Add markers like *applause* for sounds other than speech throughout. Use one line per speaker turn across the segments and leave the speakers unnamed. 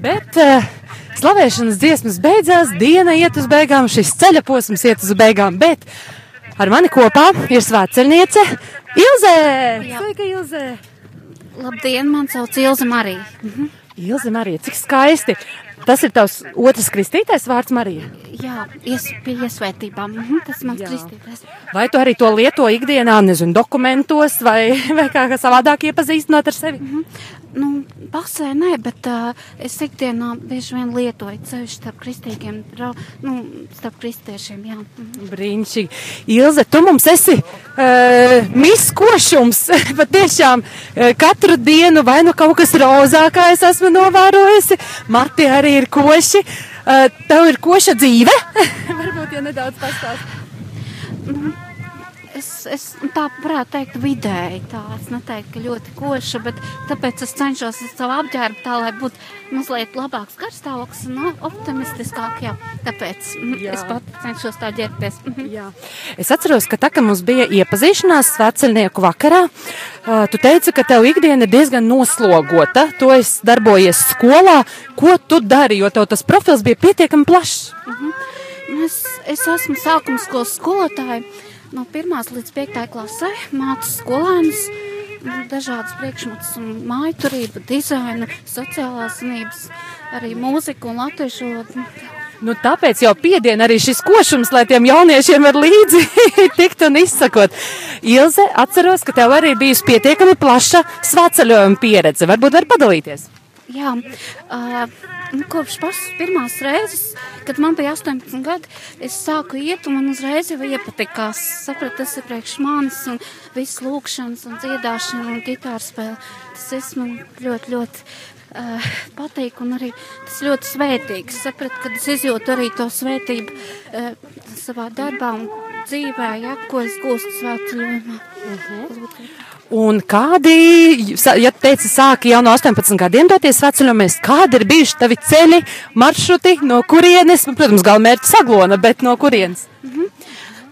Bet uh, slavēšanas dziesmas beidzās, diena iet uz beigām, šis ceļa posms iet uz beigām, bet ar mani kopā ir svētceļniece Ilze! Sveika, Ilze!
Labdien, man sauc Ilza Marija.
Mhm. Ilze Marija, cik skaisti! Tas ir tavs otrs kristītais vārds Marija?
Jā, ies, pie iesvētībām. Mhm, tas mans Jā. kristītais.
Vai tu arī to lieto ikdienā, nezinu, dokumentos vai, *laughs* vai kā savādāk iepazīstinot ar sevi?
Mhm. Nu, pasē nē, bet uh, es ikdienā bieži vien lietoju ceļu starp kristīgiem, nu, starp kristiešiem, jā. Mhm.
Brīnišķīgi. Ilze, tu mums esi uh, miskošums, *laughs* pat tiešām uh, katru dienu vai nu kaut kas rozākā es esmu novērojusi, mati arī ir koši. Uh, tev ir koša dzīve? *laughs* Varbūt, ja nedaudz pastāst.
Mm es tā varētu teikt vidēji. Tā es neteiktu, ka ļoti koša, bet tāpēc es cenšos savu apģērbu tā, lai būtu mazliet labāks garstāvoklis un no, optimistiskāk. Jā. Tāpēc mhm, jā. es pat cenšos tā ģērbties. Mhm.
Jā. Es atceros, ka tā, ka mums bija iepazīšanās svētceļnieku vakarā, tu teici, ka tev ikdiena ir diezgan noslogota. Tu esi darbojies skolā. Ko tu dari, jo tev tas profils bija pietiekami plašs? Uh
-huh. Es, es esmu sākuma skolas skolotāja no 1 līdz 5 klasē mācu skolēnus dažādas priekšmetus, māju turību, dizainu, sociālās zinības, arī mūziku un latviešu valodu.
Nu, tāpēc jau piedien arī šis košums, lai tiem jauniešiem var līdzi *laughs* tikt un izsakot. Ilze, atceros, ka tev arī bijusi pietiekami plaša svētceļojuma pieredze. Varbūt var padalīties?
Jā, uh, kopš pašas pirmās reizes, kad man bija 18 gadi, es sāku iet, un man uzreiz jau iepatikās. Sapratu, tas ir priekš manis, un viss lūkšanas, un dziedāšana, un ģitāra spēle. Tas es man ļoti, ļoti uh, patīk, un arī tas ļoti svētīgs. Sapratu, kad es izjūtu arī to svētību uh, savā darbā un dzīvē, ja, ko es gūstu svētceļojumā. Uh mhm. -huh.
Un kādi, ja teici, sāki jau no 18 gadiem doties veceļomies, kādi ir bijuši tavi ceļi, maršruti, no kurienes, nu, protams, galvenmērķis Saglona, bet no kurienes? -hmm.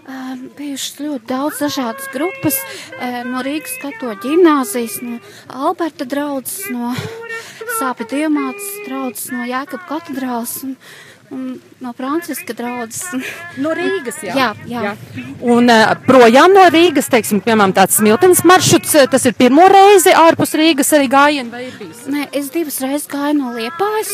Uh, bijušas ļoti daudz dažādas grupas, uh, no Rīgas katoļu ģimnāzijas, no Alberta draudzes, no Sāpju diemātas draudzes, no Jēkab katedrāls. Un no Franciska draudzes. *laughs*
No Rīgas, jā.
Jā, jā. jā.
Un uh, projām no Rīgas, teiksim, piemēram, tāds smiltenes maršruts, tas ir pirmo reizi ārpus Rīgas arī gājienu vai ir bijis?
Nē, es divas reizes gāju no Liepājas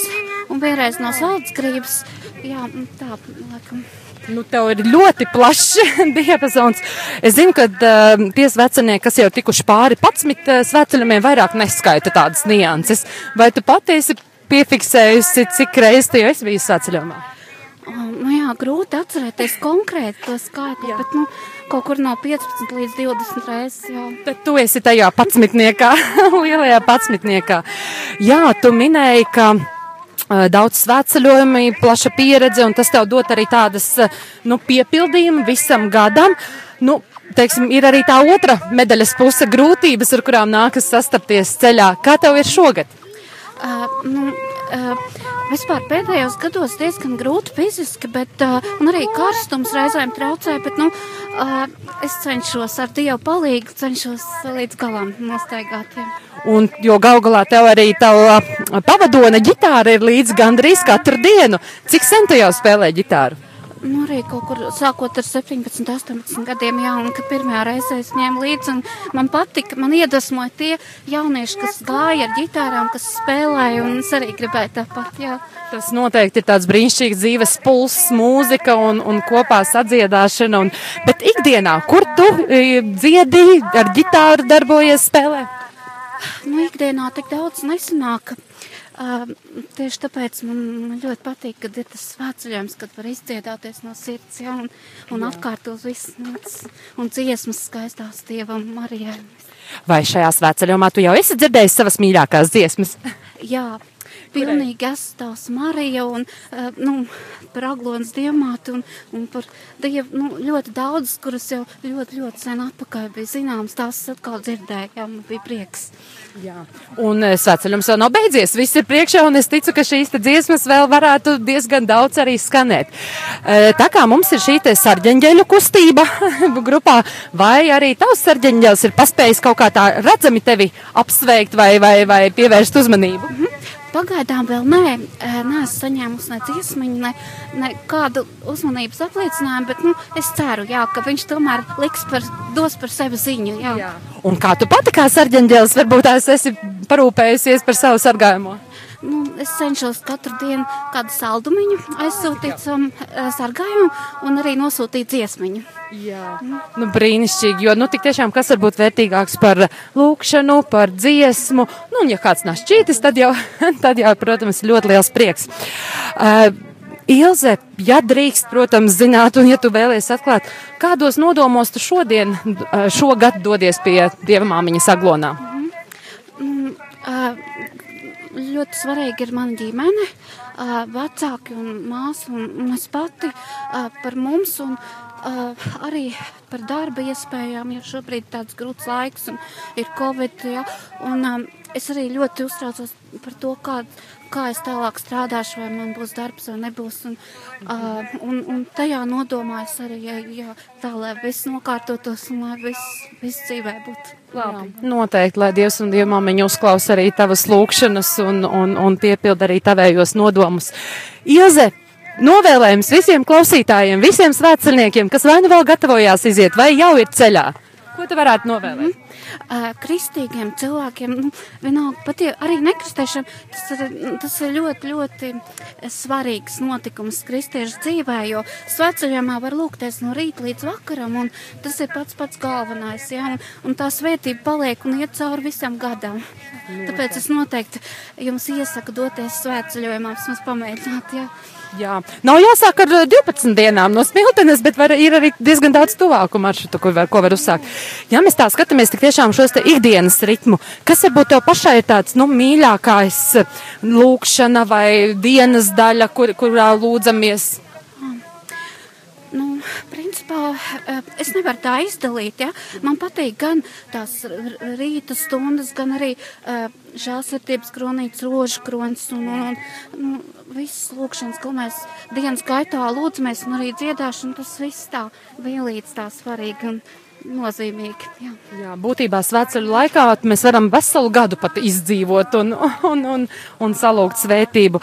un vienreiz no Saldzgrības. Jā, tā, laikam.
Nu, tev ir ļoti plašs *laughs* diapazons. Es zinu, ka uh, tie vecinieki, kas jau tikuši pāri 11 uh, sveceļumiem, vairāk neskaita tādas nianses. Vai tu patiesi piefiksējusi, cik reizes tu jau esi bijusi sāceļojumā?
Nu jā, grūti atcerēties konkrēti to skaitli, jā. bet nu, kaut kur no 15 līdz 20 reizes. Jā.
Tad tu esi tajā patsmitniekā, *laughs* lielajā patsmitniekā. Jā, tu minēji, ka uh, daudz svētceļojumi, plaša pieredze, un tas tev dot arī tādas nu, piepildījumu visam gadam. Nu, teiksim, ir arī tā otra medaļas puse grūtības, ar kurām nākas sastapties ceļā. Kā tev ir šogad?
Nu, vispār pēdējos gados diezgan grūti fiziski, bet arī karstums reizēm traucē, bet nu, es cenšos ar Dievu palīgu, cenšos līdz galam nostaigāt. Ja.
Un, jo gal galā tev arī tava pavadona ģitāra ir līdz gandrīz katru dienu. Cik sen tu jau spēlē ģitāru?
Nu, arī kaut kur sākot ar 17, 18 gadiem, jā, un kad pirmā reize es ņēmu līdzi, un man patika, man iedvesmoja tie jaunieši, kas gāja ar ģitārām, kas spēlēja, un es arī gribēju tāpat, jā.
Tas noteikti ir tāds brīnišķīgs dzīves pulss, mūzika un, un kopā sadziedāšana, un, bet ikdienā, kur tu e, dziedi, ar ģitāru darbojies, spēlē?
Nu, ikdienā tik daudz nesanāk. Uh, tieši tāpēc man, ļoti patīk, kad ir tas svētceļojums, kad var izdziedāties no sirds, ja, un, un atkārtot visas un dziesmas skaistās Dievam Marijai.
Vai šajā svētceļojumā tu jau esi dzirdējis savas mīļākās dziesmas?
Jā, pilnīgi esmu tavs Marija un, uh, nu, par Aglonas diamātu un, un par Dievu, nu, ļoti daudz, kuras jau ļoti, ļoti sen atpakaļ bija zināmas, tās atkal dzirdējām, bija prieks.
Jā. Un eh, svētceļums vēl nav beidzies, viss ir priekšā, un es ticu, ka šīs dziesmas vēl varētu diezgan daudz arī skanēt. Eh, tā kā mums ir šī sarģeņģeļu kustība *laughs* grupā, vai arī tavs sarģeņģeļs ir paspējis kaut kā tā redzami tevi apsveikt vai, vai, vai pievērst uzmanību?
Pagaidām vēl nē, neesmu saņēmusi ne dziesmiņu, ne, ne kādu uzmanības apliecinājumu, bet, nu, es ceru, jā, ka viņš tomēr liks par, dos par sevi ziņu, jā. jā.
Un kā tu pati kā sarģenģēlis varbūt tās esi parūpējusies par savu sargājumu?
Nu, es cenšos katru dienu kādu saldumiņu aizsūtīt um, sargājumu un arī nosūtīt dziesmiņu.
Jā, nu, brīnišķīgi, jo, nu, tik tiešām, kas var būt vērtīgāks par lūkšanu, par dziesmu, nu, un ja kāds nav šķītis, tad jau, *laughs* tad jau, protams, ļoti liels prieks. Uh, Ilze, ja drīkst, protams, zināt, un ja tu vēlies atklāt, kādos nodomos tu šodien, šogad dodies pie Dieva māmiņas aglonā? Mm
-hmm. mm, uh, ļoti svarīgi ir mana ģimene, vecāki un māsa un, un es pati par mums un arī par darba iespējām, jo šobrīd tāds grūts laiks un ir Covid, ja, un es arī ļoti uztraucos par to, kāda kā es tālāk strādāšu, vai man būs darbs vai nebūs. Un, uh, un, un tajā nodomā es arī, ja, ja, tā lai viss nokārtotos un lai viss, viss dzīvē būtu labi.
Jā, noteikti, lai Dievs un Dievmāmiņa uzklaus arī tavas lūkšanas un, un, un piepild arī tavējos nodomus. Ilze! Novēlējums visiem klausītājiem, visiem svētceļniekiem, kas vai nu vēl gatavojās iziet, vai jau ir ceļā. Ko tu varētu novēlēt? Mm
kristīgiem cilvēkiem, nu, vienalga, pat ja arī nekristiešiem, tas ir, tas ir ļoti, ļoti svarīgs notikums kristiešu dzīvē, jo sveceļojumā var lūgties no rīta līdz vakaram, un tas ir pats pats galvenais, jā, un, un tā svētība paliek un iet cauri visam gadam. Tāpēc es noteikti jums iesaku doties svētceļojumā, vismaz pamēģināt, jā.
Jā, nav jāsāk ar 12 eh, dienām no smiltenes, bet var, ir arī diezgan daudz tuvāku maršrutu, ko var, ko var uzsākt. Ja mēs tā skatāmies tik tiešām šos te ikdienas ritmu, kas varbūt tev pašai ir tāds, nu, mīļākais eh, lūkšana vai dienas daļa, kur, kurā lūdzamies?
Nu, principā eh, es nevaru tā izdalīt. Ja? Man patīk gan tās rīta stundas, gan arī uh, žēlsirdības kronītes, rožu kronis un, un, un, un nu, visas lūkšanas, ko mēs dienas gaitā lūdzamies un arī dziedāšana, tas viss tā vienlīdz tā svarīgi. Un, nozīmīgi. Jā.
jā, būtībā svētceļu laikā mēs varam veselu gadu pat izdzīvot un, un, un, un salūgt svētību.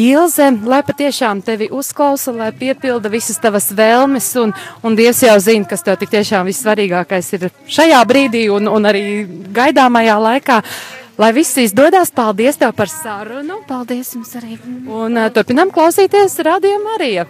Ilze, lai patiešām tevi uzklausa, lai piepilda visas tavas vēlmes, un, un Dievs jau zina, kas tev tik tiešām vissvarīgākais ir šajā brīdī un, un arī gaidāmajā laikā. Lai viss izdodas, paldies tev par sarunu.
Paldies jums arī.
Un uh, turpinām klausīties Radio Marija.